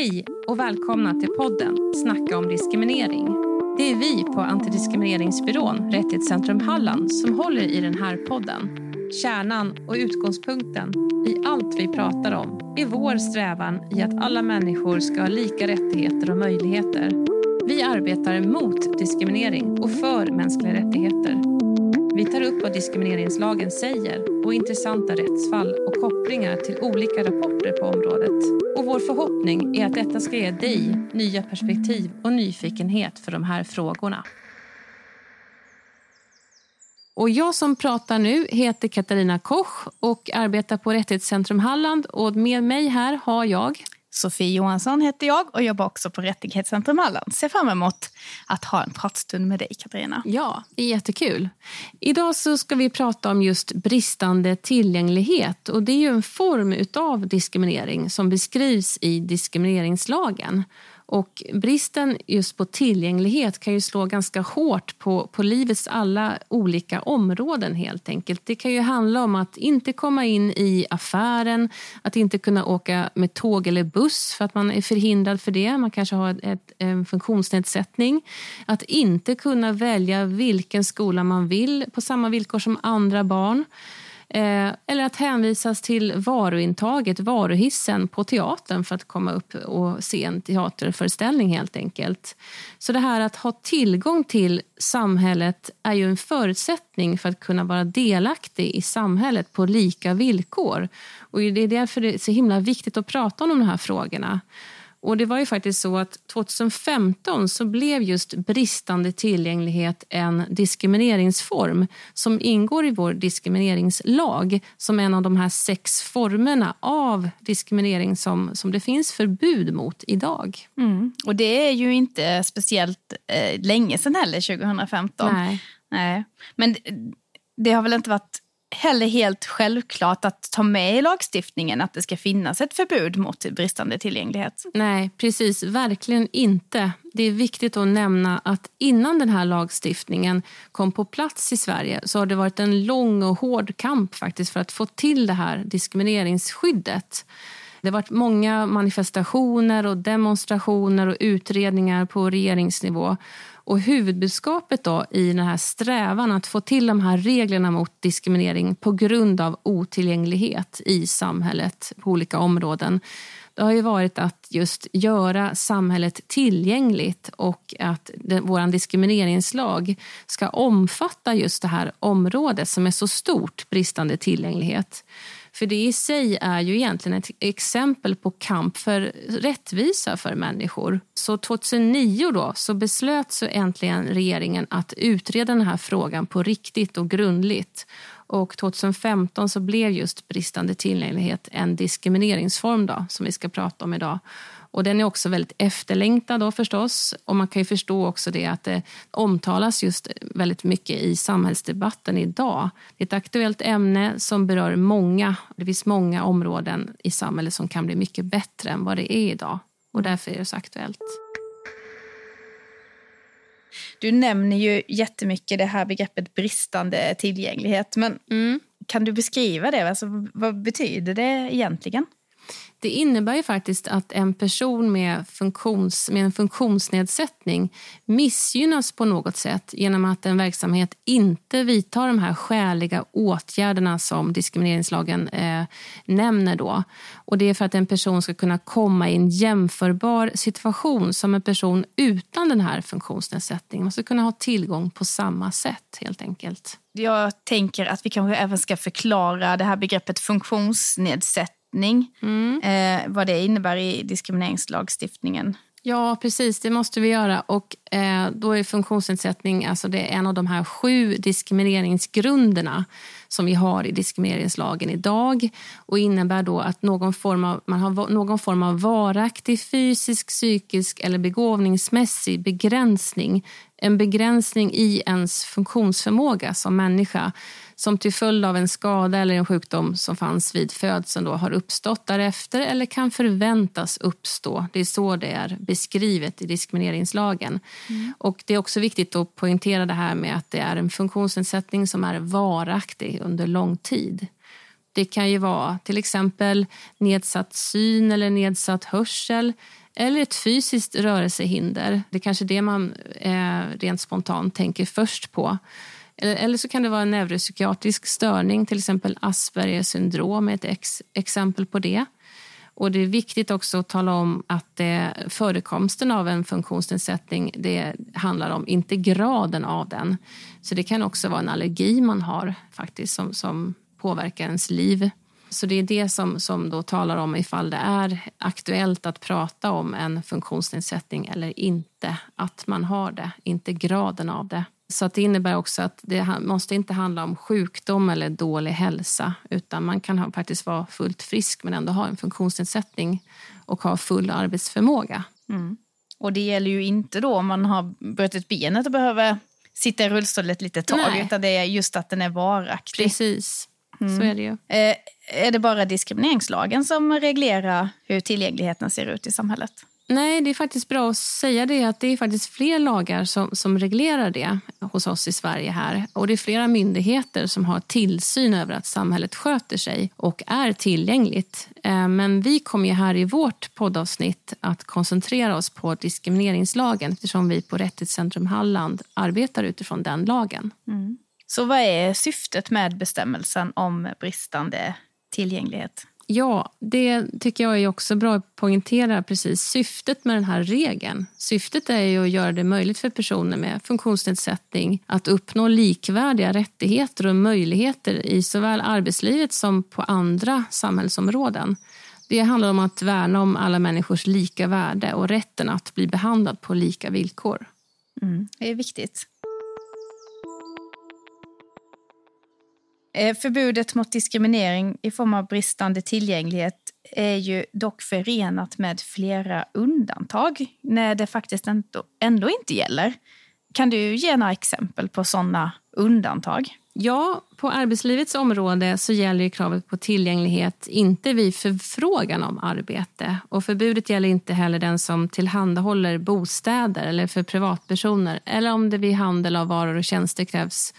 Hej och välkomna till podden Snacka om diskriminering. Det är vi på Antidiskrimineringsbyrån Rättighetscentrum Halland som håller i den här podden. Kärnan och utgångspunkten i allt vi pratar om är vår strävan i att alla människor ska ha lika rättigheter och möjligheter. Vi arbetar mot diskriminering och för mänskliga rättigheter. Vi tar upp vad diskrimineringslagen säger och intressanta rättsfall och kopplingar till olika rapporter på området. Och vår förhoppning är att detta ska ge dig nya perspektiv och nyfikenhet för de här frågorna. Och jag som pratar nu heter Katarina Koch och arbetar på Rättighetscentrum Halland. Och med mig här har jag Sofie Johansson heter jag och jobbar också på Rättighetscentrum Halland. Ser fram emot att ha en pratstund med dig, Katarina. Ja, det är jättekul. Idag så ska vi prata om just bristande tillgänglighet. Och Det är ju en form av diskriminering som beskrivs i diskrimineringslagen. Och bristen just på tillgänglighet kan ju slå ganska hårt på, på livets alla olika områden. helt enkelt. Det kan ju handla om att inte komma in i affären, att inte kunna åka med tåg eller buss för att man är förhindrad för det. Man kanske har ett, en funktionsnedsättning. Att inte kunna välja vilken skola man vill på samma villkor som andra barn. Eh, eller att hänvisas till varuintaget, varuhissen på teatern för att komma upp och se en teaterföreställning helt enkelt. Så det här att ha tillgång till samhället är ju en förutsättning för att kunna vara delaktig i samhället på lika villkor. Och det är därför det är så himla viktigt att prata om de här frågorna. Och det var ju faktiskt så att 2015 så blev just bristande tillgänglighet en diskrimineringsform som ingår i vår diskrimineringslag som en av de här sex formerna av diskriminering som, som det finns förbud mot idag. Mm. Och det är ju inte speciellt eh, länge sedan heller, 2015. Nej. Nej. Men det har väl inte varit heller helt självklart att ta med i lagstiftningen att det ska finnas ett förbud mot bristande tillgänglighet. Nej, precis. Verkligen inte. Det är viktigt att nämna att innan den här lagstiftningen kom på plats i Sverige så har det varit en lång och hård kamp faktiskt för att få till det här diskrimineringsskyddet. Det har varit många manifestationer och demonstrationer och utredningar på regeringsnivå och huvudbudskapet då i den här strävan att få till de här reglerna mot diskriminering på grund av otillgänglighet i samhället på olika områden det har ju varit att just göra samhället tillgängligt och att vår diskrimineringslag ska omfatta just det här området som är så stort, bristande tillgänglighet. För det i sig är ju egentligen ett exempel på kamp för rättvisa för människor. Så 2009 då, så beslöt så äntligen regeringen att utreda den här frågan på riktigt och grundligt. Och 2015 så blev just bristande tillgänglighet en diskrimineringsform då, som vi ska prata om idag. Och den är också väldigt efterlängtad då förstås. Och man kan ju förstå också det att det omtalas just väldigt mycket i samhällsdebatten idag. Det är ett aktuellt ämne som berör många. Det finns många områden i samhället som kan bli mycket bättre än vad det är idag. Och därför är det så aktuellt. Du nämner ju jättemycket det här begreppet bristande tillgänglighet. Men mm. kan du beskriva det? Alltså, vad betyder det egentligen? Det innebär ju faktiskt att en person med, funktions, med en funktionsnedsättning missgynnas på något sätt genom att en verksamhet inte vidtar de här skäliga åtgärderna som diskrimineringslagen eh, nämner. Då. Och det är för att en person ska kunna komma i en jämförbar situation som en person utan den här funktionsnedsättningen. Man ska kunna ha tillgång på samma sätt helt enkelt. Jag tänker att vi kanske även ska förklara det här begreppet funktionsnedsättning uppfattning mm. eh, vad det innebär i diskrimineringslagstiftningen. Ja, precis. Det måste vi göra. Och eh, då är funktionsnedsättning alltså det är en av de här sju diskrimineringsgrunderna som vi har i diskrimineringslagen idag och innebär då att någon form av, man har någon form av varaktig fysisk, psykisk eller begåvningsmässig begränsning. En begränsning i ens funktionsförmåga som människa som till följd av en skada eller en sjukdom som fanns vid födseln då har uppstått därefter eller kan förväntas uppstå. Det är så det är beskrivet i diskrimineringslagen. Mm. Och Det är också viktigt att poängtera det här med att det är en funktionsnedsättning som är varaktig under lång tid. Det kan ju vara till exempel nedsatt syn eller nedsatt hörsel eller ett fysiskt rörelsehinder. Det är kanske det man eh, rent spontant tänker först på. Eller, eller så kan det vara en neuropsykiatrisk störning, till exempel Aspergers syndrom är ett ex, exempel på det. Och Det är viktigt också att tala om att det, förekomsten av en funktionsnedsättning det handlar om inte graden av den. Så Det kan också vara en allergi man har faktiskt som, som påverkar ens liv. Så det är det som, som då talar om ifall det är aktuellt att prata om en funktionsnedsättning eller inte. Att man har det, inte graden av det. Så att det innebär också att det måste inte handla om sjukdom eller dålig hälsa utan man kan ha, faktiskt vara fullt frisk men ändå ha en funktionsnedsättning och ha full arbetsförmåga. Mm. Och det gäller ju inte då om man har brutit benet och behöver sitta i rullstol ett litet tag Nej. utan det är just att den är varaktig. Precis, mm. så är det ju. Eh, är det bara diskrimineringslagen som reglerar hur tillgängligheten ser ut i samhället? Nej, det är faktiskt bra att säga det att det är faktiskt fler lagar som, som reglerar det hos oss i Sverige här. Och det är flera myndigheter som har tillsyn över att samhället sköter sig och är tillgängligt. Eh, men vi kommer ju här i vårt poddavsnitt att koncentrera oss på diskrimineringslagen eftersom vi på Rättighetscentrum Halland arbetar utifrån den lagen. Mm. Så vad är syftet med bestämmelsen om bristande tillgänglighet? Ja, det tycker jag är också bra att poängtera precis syftet med den här regeln. Syftet är ju att göra det möjligt för personer med funktionsnedsättning att uppnå likvärdiga rättigheter och möjligheter i såväl arbetslivet som på andra samhällsområden. Det handlar om att värna om alla människors lika värde och rätten att bli behandlad på lika villkor. Mm, det är viktigt. Eh, förbudet mot diskriminering i form av bristande tillgänglighet är ju dock förenat med flera undantag när det faktiskt ändå, ändå inte gäller. Kan du ge några exempel på sådana undantag? Ja, på arbetslivets område så gäller kravet på tillgänglighet inte vid förfrågan om arbete. Och förbudet gäller inte heller den som tillhandahåller bostäder eller för privatpersoner eller om det vid handel av varor och tjänster krävs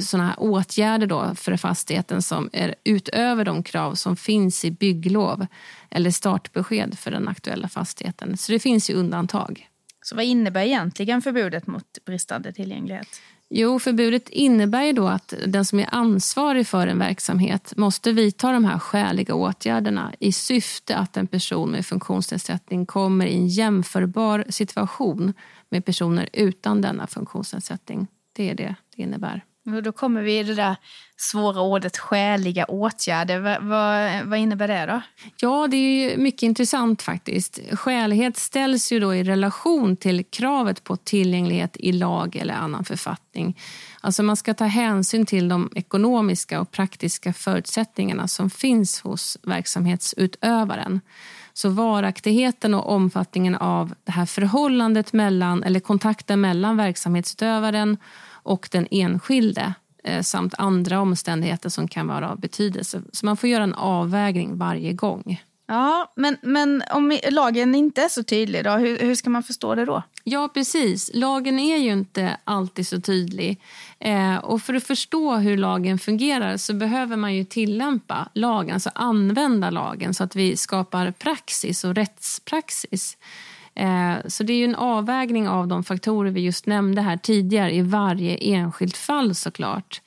såna här åtgärder då för fastigheten som är utöver de krav som finns i bygglov eller startbesked för den aktuella fastigheten. Så det finns ju undantag. Så vad innebär egentligen förbudet mot bristande tillgänglighet? Jo, förbudet innebär ju då att den som är ansvarig för en verksamhet måste vidta de här skäliga åtgärderna i syfte att en person med funktionsnedsättning kommer i en jämförbar situation med personer utan denna funktionsnedsättning. Det är det det innebär. Då kommer vi i det där svåra ordet skäliga åtgärder. Vad, va, vad, innebär det då? Ja, det är mycket intressant faktiskt. Skälighet ställs ju då i relation till kravet på tillgänglighet i lag eller annan författning. Alltså man ska ta hänsyn till de ekonomiska och praktiska förutsättningarna som finns hos verksamhetsutövaren. Så varaktigheten och omfattningen av det här förhållandet mellan, eller kontakten mellan verksamhetsutövaren och den enskilde eh, samt andra omständigheter som kan vara av betydelse. Så man får göra en avvägning varje gång. Ja, men, men om lagen inte är så tydlig, då, hur, hur ska man förstå det då? Ja, precis. Lagen är ju inte alltid så tydlig. Eh, och För att förstå hur lagen fungerar så behöver man ju tillämpa lagen, alltså använda lagen så att vi skapar praxis och rättspraxis. Eh, så det är ju en avvägning av de faktorer vi just nämnde här tidigare i varje enskilt fall såklart.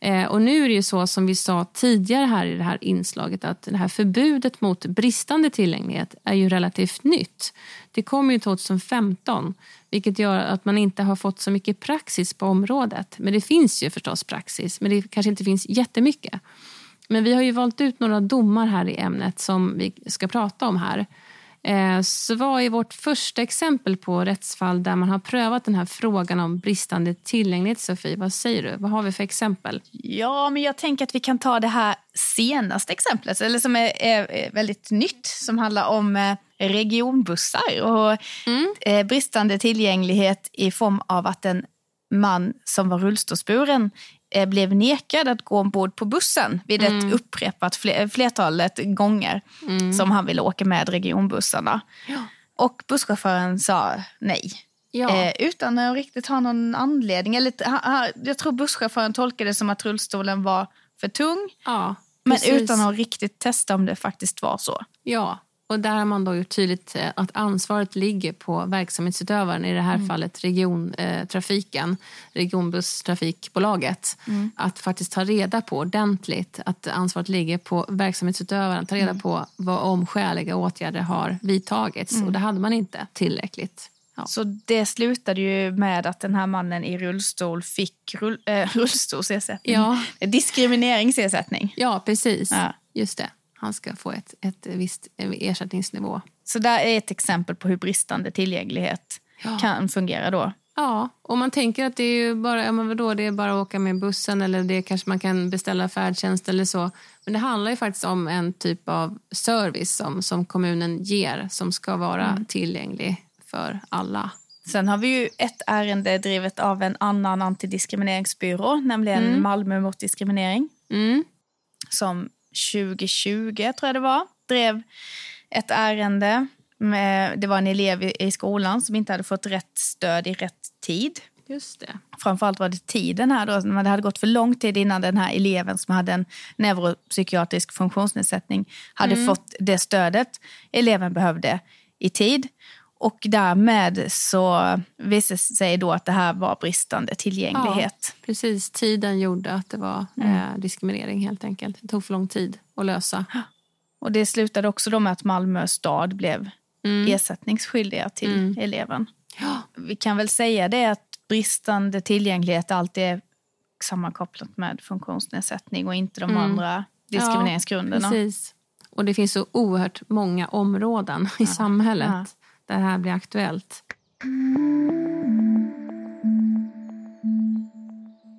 Eh, och nu är det ju så som vi sa tidigare här i det här inslaget att det här förbudet mot bristande tillgänglighet är ju relativt nytt. Det kom ju 2015 vilket gör att man inte har fått så mycket praxis på området. Men det finns ju förstås praxis, men det kanske inte finns jättemycket. Men vi har ju valt ut några domar här i ämnet som vi ska prata om här. Eh, så vad är vårt första exempel på rättsfall där man har prövat den här frågan om bristande tillgänglighet, Sofie? Vad säger du? Vad har vi för exempel? Ja, men jag tänker att vi kan ta det här senaste exemplet, eller som är, är väldigt nytt, som handlar om eh, regionbussar och mm. Eh, bristande tillgänglighet i form av att en man som var rullstolsburen Eh, blev nekad att gå ombord på bussen vid ett mm. upprepat flertalet gånger mm. som han ville åka med regionbussarna. Ja. Och busschauffören sa nej. Ja. Eh, utan att riktigt ha någon anledning. Eller, jag tror busschauffören tolkade det som att rullstolen var för tung. Ja, men utan att riktigt testa om det faktiskt var så. Ja, Och där har man då gjort tydligt eh, att ansvaret ligger på verksamhetsutövaren, i det här mm. fallet regiontrafiken, regionbusstrafikbolaget. Mm. Att faktiskt ta reda på ordentligt att ansvaret ligger på verksamhetsutövaren, ta reda mm. på vad om skäliga åtgärder har vidtagits. Och det hade man inte tillräckligt. Ja. Så det slutade ju med att den här mannen i rullstol fick rull, äh, rullstolsersättning. Ja. Diskrimineringsersättning. Ja, precis. Ja. Just det. Han ska få ett, ett visst ersättningsnivå. Så där är ett exempel på hur bristande tillgänglighet ja. kan fungera då. Ja, och man tänker att det är bara, ja, men vadå, det är bara att åka med bussen eller det kanske man kan beställa färdtjänst eller så. Men det handlar ju faktiskt om en typ av service som, som kommunen ger som ska vara mm. tillgänglig för alla. Sen har vi ju ett ärende drivet av en annan antidiskrimineringsbyrå, nämligen mm. Malmö mot diskriminering. Mm. Som 2020, tror jag det var, drev ett ärende. Med, det var en elev i, i skolan som inte hade fått rätt stöd i rätt tid. Just det. Framförallt var det tiden här då. Det hade gått för lång tid innan den här eleven som hade en neuropsykiatrisk funktionsnedsättning hade mm. fått det stödet eleven behövde i tid. Och därmed så visade det sig då att det här var bristande tillgänglighet. Ja, precis, tiden gjorde att det var mm. eh, diskriminering helt enkelt. Det tog för lång tid att lösa. Och det slutade också då med att Malmö stad blev mm. ersättningsskyldiga till mm. eleven. Ja. Vi kan väl säga det att bristande tillgänglighet alltid är sammankopplat med funktionsnedsättning och inte de mm. andra diskrimineringsgrunderna. Ja, precis. Och det finns så oerhört många områden i samhället det här blir aktuellt.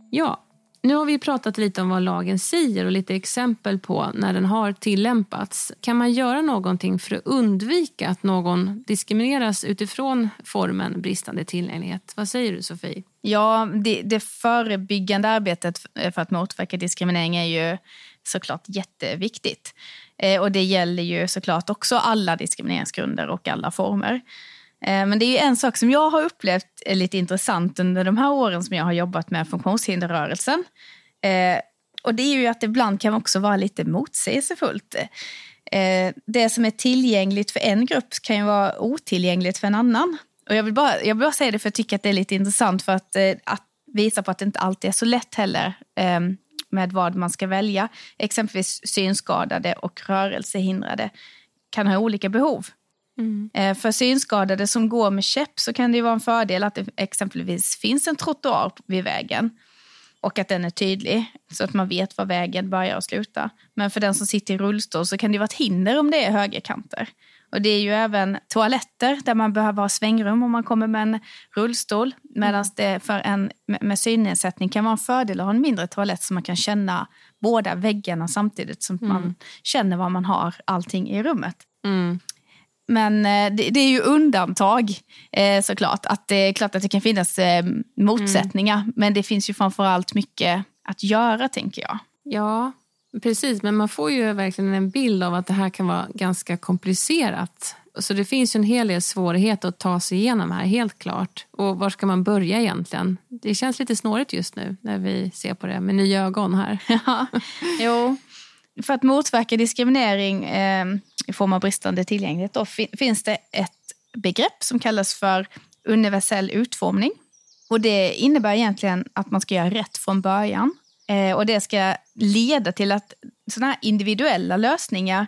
Ja, nu har vi pratat lite om vad lagen säger och lite exempel på när den har tillämpats. Kan man göra någonting för att undvika att någon diskrimineras utifrån formen bristande tillgänglighet? Vad säger du Sofie? Ja, det, det förebyggande arbetet för att motverka diskriminering är ju såklart jätteviktigt. Eh, och det gäller ju såklart också alla diskrimineringsgrunder och alla former. Eh, men det är en sak som jag har upplevt är lite intressant under de här åren som jag har jobbat med funktionshinderrörelsen. Eh, och det är ju att det ibland kan också vara lite motsägelsefullt. Eh, det som är tillgängligt för en grupp kan ju vara otillgängligt för en annan. Och jag vill bara, jag vill bara säga det för jag tycker att det är lite intressant för att, eh, att visa på att det inte alltid är så lätt heller ehm, med vad man ska välja. Exempelvis synskadade och rörelsehindrade kan ha olika behov. Mm. Eh, för synskadade som går med käpp så kan det vara en fördel att det exempelvis finns en trottoar vid vägen och att den är tydlig så att man vet var vägen börjar och slutar. Men för den som sitter i rullstol så kan det vara ett hinder om det är högerkanter. Och det är ju även toaletter där man behöver ha svängrum om man kommer med en rullstol. Medan det för en med synnedsättning kan vara en fördel att ha en mindre toalett så man kan känna båda väggarna samtidigt som mm. man känner var man har allting i rummet. Mm. Men eh, det, det, är ju undantag eh, såklart. Att det är klart att det kan finnas eh, motsättningar. Mm. Men det finns ju framförallt mycket att göra tänker jag. Ja, Precis, men man får ju verkligen en bild av att det här kan vara ganska komplicerat. Så det finns ju en hel del svårigheter att ta sig igenom här, helt klart. Och var ska man börja egentligen? Det känns lite snårigt just nu när vi ser på det med nya ögon här. Ja, jo. För att motverka diskriminering eh, i form av bristande tillgänglighet då, finns det ett begrepp som kallas för universell utformning. Och det innebär egentligen att man ska göra rätt från början Eh, och det ska leda till att sådana här individuella lösningar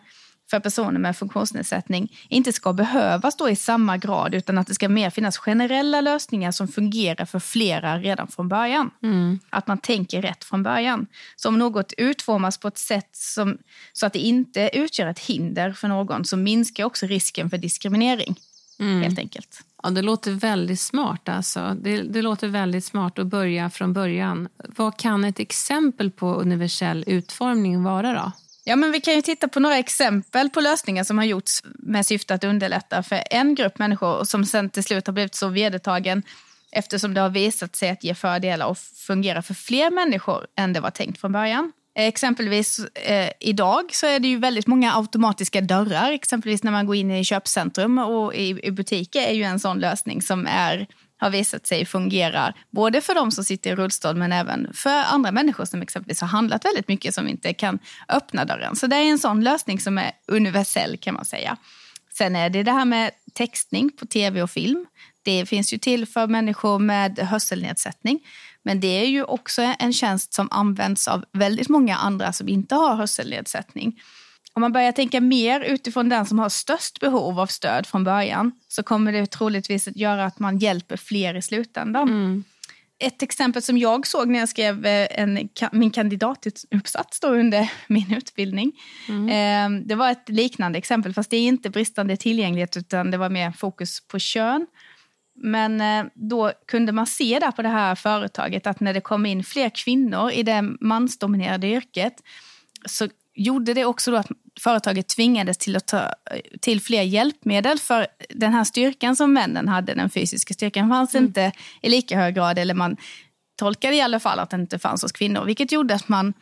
för personer med funktionsnedsättning inte ska behövas då i samma grad utan att det ska mer finnas generella lösningar som fungerar för flera redan från början. Mm. Att man tänker rätt från början. Så om något utformas på ett sätt som, så att det inte utgör ett hinder för någon så minskar också risken för diskriminering. Mm. Helt enkelt. Ja, det låter väldigt smart. Alltså. Det, det, låter väldigt smart att börja från början. Vad kan ett exempel på universell utformning vara? då? Ja, men vi kan ju titta på några exempel på lösningar som har gjorts med syfte att underlätta för en grupp människor som sen till slut har blivit så vedertagen eftersom det har visat sig att ge fördelar och fungera för fler människor än det var tänkt från början. Eh, exempelvis eh, idag så är det ju väldigt många automatiska dörrar. Exempelvis när man går in i köpcentrum och i, i butiker är ju en sån lösning som är, har visat sig fungera både för de som sitter i rullstol men även för andra människor som exempelvis har handlat väldigt mycket som inte kan öppna dörren. Så det är en sån lösning som är universell kan man säga. Sen är det det här med textning på tv och film. Det finns ju till för människor med hörselnedsättning. Men det är ju också en tjänst som används av väldigt många andra som inte har hörselnedsättning. Om man börjar tänka mer utifrån den som har störst behov av stöd från början så kommer det troligtvis att göra att man hjälper fler i slutändan. Mm. Ett exempel som jag såg när jag skrev eh, en, min kandidatuppsats då under min utbildning. Mm. Eh, det var ett liknande exempel, fast det är inte bristande tillgänglighet utan det var mer fokus på kön. Men eh, då kunde man se där på det här företaget att när det kom in fler kvinnor i det mansdominerade yrket så gjorde det också att företaget tvingades till att ta till fler hjälpmedel för den här styrkan som männen hade, den fysiska styrkan, fanns mm. inte i lika hög grad, eller man tolkade i alla fall att den inte fanns hos kvinnor, vilket gjorde att man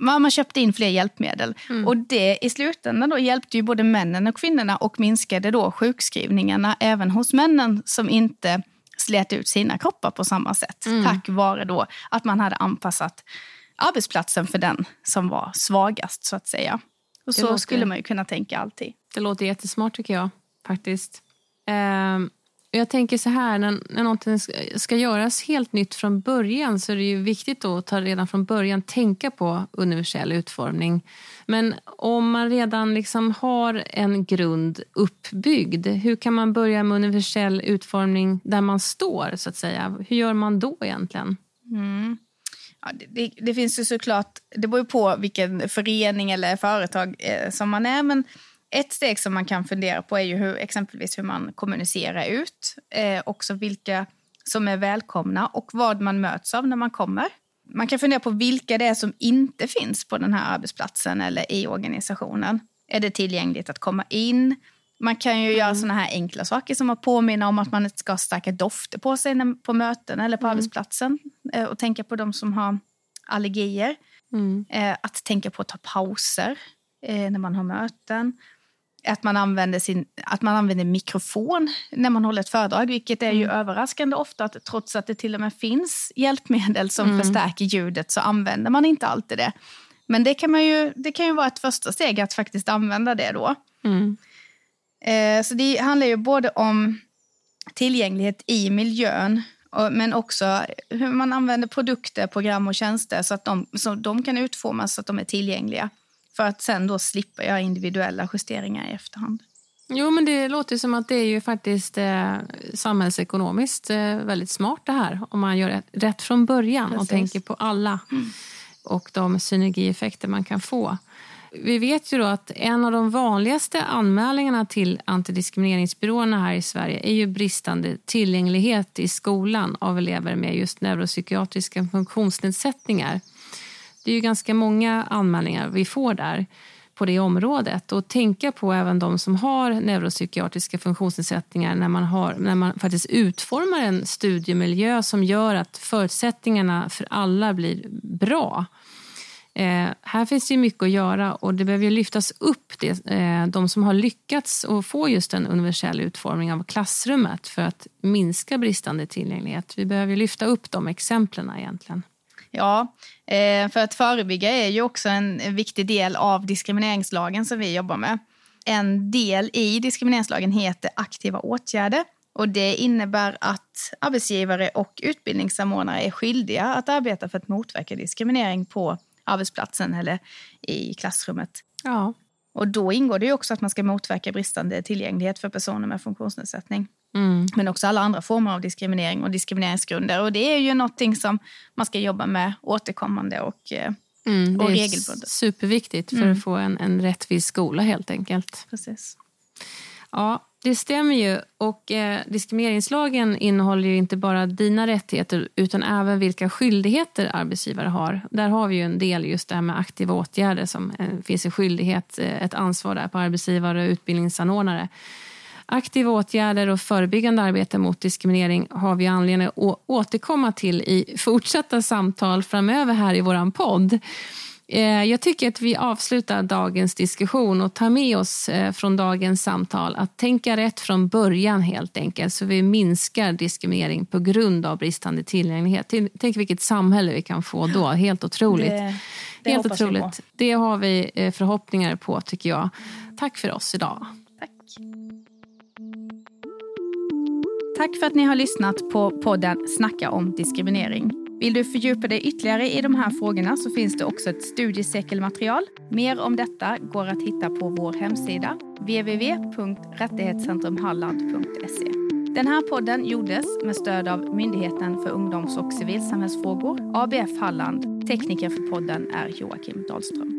man köpte in fler hjälpmedel. Mm. Och det i slutändan då hjälpte ju både männen och kvinnorna och minskade då sjukskrivningarna även hos männen som inte slet ut sina kroppar på samma sätt. Mm. Tack vare då att man hade anpassat arbetsplatsen för den som var svagast så att säga. Och så låter, skulle man ju kunna tänka alltid. Det låter jättesmart tycker jag faktiskt. Um jag tänker så här, när, när någonting ska, göras helt nytt från början så är det ju viktigt att ta redan från början tänka på universell utformning. Men om man redan liksom har en grund uppbyggd, hur kan man börja med universell utformning där man står? så att säga? Hur gör man då egentligen? Mm. Ja, det, det, finns ju såklart, det beror på vilken förening eller företag eh, som man är. Men ett steg som man kan fundera på är ju hur, exempelvis hur man kommunicerar ut. Eh, också vilka som är välkomna och vad man möts av när man kommer. Man kan fundera på vilka det är som inte finns på den här arbetsplatsen eller i organisationen. Är det tillgängligt att komma in? Man kan ju mm. göra såna här enkla saker som att påminna om att man inte ska ha starka dofter på sig på möten eller på mm. arbetsplatsen. Eh, och tänka på de som har allergier. Mm. Eh, att tänka på att ta pauser eh, när man har möten att man, använder sin, att man använder mikrofon när man håller ett föredrag, vilket är ju mm. överraskande ofta att trots att det till och med finns hjälpmedel som mm. förstärker ljudet så använder man inte alltid det. Men det kan, man ju, det kan ju vara ett första steg att faktiskt använda det då. Mm. Eh, så det handlar ju både om tillgänglighet i miljön och, men också hur man använder produkter, program och tjänster så att de, så de kan utformas så att de är tillgängliga. För att sen då slippa göra individuella justeringar i efterhand. Jo, men det låter som att det är ju faktiskt eh, samhällsekonomiskt eh, väldigt smart det här. Om man gör rätt från början Precis. och tänker på alla mm. och de synergieffekter man kan få. Vi vet ju då att en av de vanligaste anmälningarna till antidiskrimineringsbyråerna här i Sverige är ju bristande tillgänglighet i skolan av elever med just neuropsykiatriska funktionsnedsättningar. Det är ju ganska många anmälningar vi får där på det området. Och tänka på även de som har neuropsykiatriska funktionsnedsättningar när man, har, när man faktiskt utformar en studiemiljö som gör att förutsättningarna för alla blir bra. Eh, här finns det mycket att göra och det behöver lyftas upp det, eh, de som har lyckats att få just en universell utformning av klassrummet för att minska bristande tillgänglighet. Vi behöver lyfta upp de exemplen egentligen. Ja, eh, för att förebygga är ju också en viktig del av diskrimineringslagen som vi jobbar med. En del i diskrimineringslagen heter aktiva åtgärder. Och Det innebär att arbetsgivare och utbildningssamordnare är skyldiga att arbeta för att motverka diskriminering på arbetsplatsen eller i klassrummet. Ja. Och Då ingår det också att man ska motverka bristande tillgänglighet för personer med funktionsnedsättning. Mm. Men också alla andra former av diskriminering och diskrimineringsgrunder. Och det är ju någonting som man ska jobba med återkommande och, eh, mm, och regelbundet. Superviktigt för mm. att få en, en rättvis skola helt enkelt. Precis. Ja, det stämmer ju. Och eh, Diskrimineringslagen innehåller ju inte bara dina rättigheter utan även vilka skyldigheter arbetsgivare har. Där har vi ju en del just det här med aktiva åtgärder som eh, finns en skyldighet, eh, ett ansvar där på arbetsgivare och utbildningsanordnare. Aktiva åtgärder och förebyggande arbete mot diskriminering har vi anledning att återkomma till i fortsatta samtal framöver här i vår podd. Eh, jag tycker att vi avslutar dagens diskussion och tar med oss eh, från dagens samtal att tänka rätt från början helt enkelt så vi minskar diskriminering på grund av bristande tillgänglighet. Tänk vilket samhälle vi kan få då. Helt otroligt. Det, det helt otroligt. Det har vi eh, förhoppningar på tycker jag. Tack för oss idag. Tack för att ni har lyssnat på podden Snacka om diskriminering. Vill du fördjupa dig ytterligare i de här frågorna så finns det också ett studiecirkelmaterial. Mer om detta går att hitta på vår hemsida www.rättighetscentrumhalland.se. Den här podden gjordes med stöd av Myndigheten för ungdoms och civilsamhällsfrågor, ABF Halland. Tekniker för podden är Joakim Dahlström.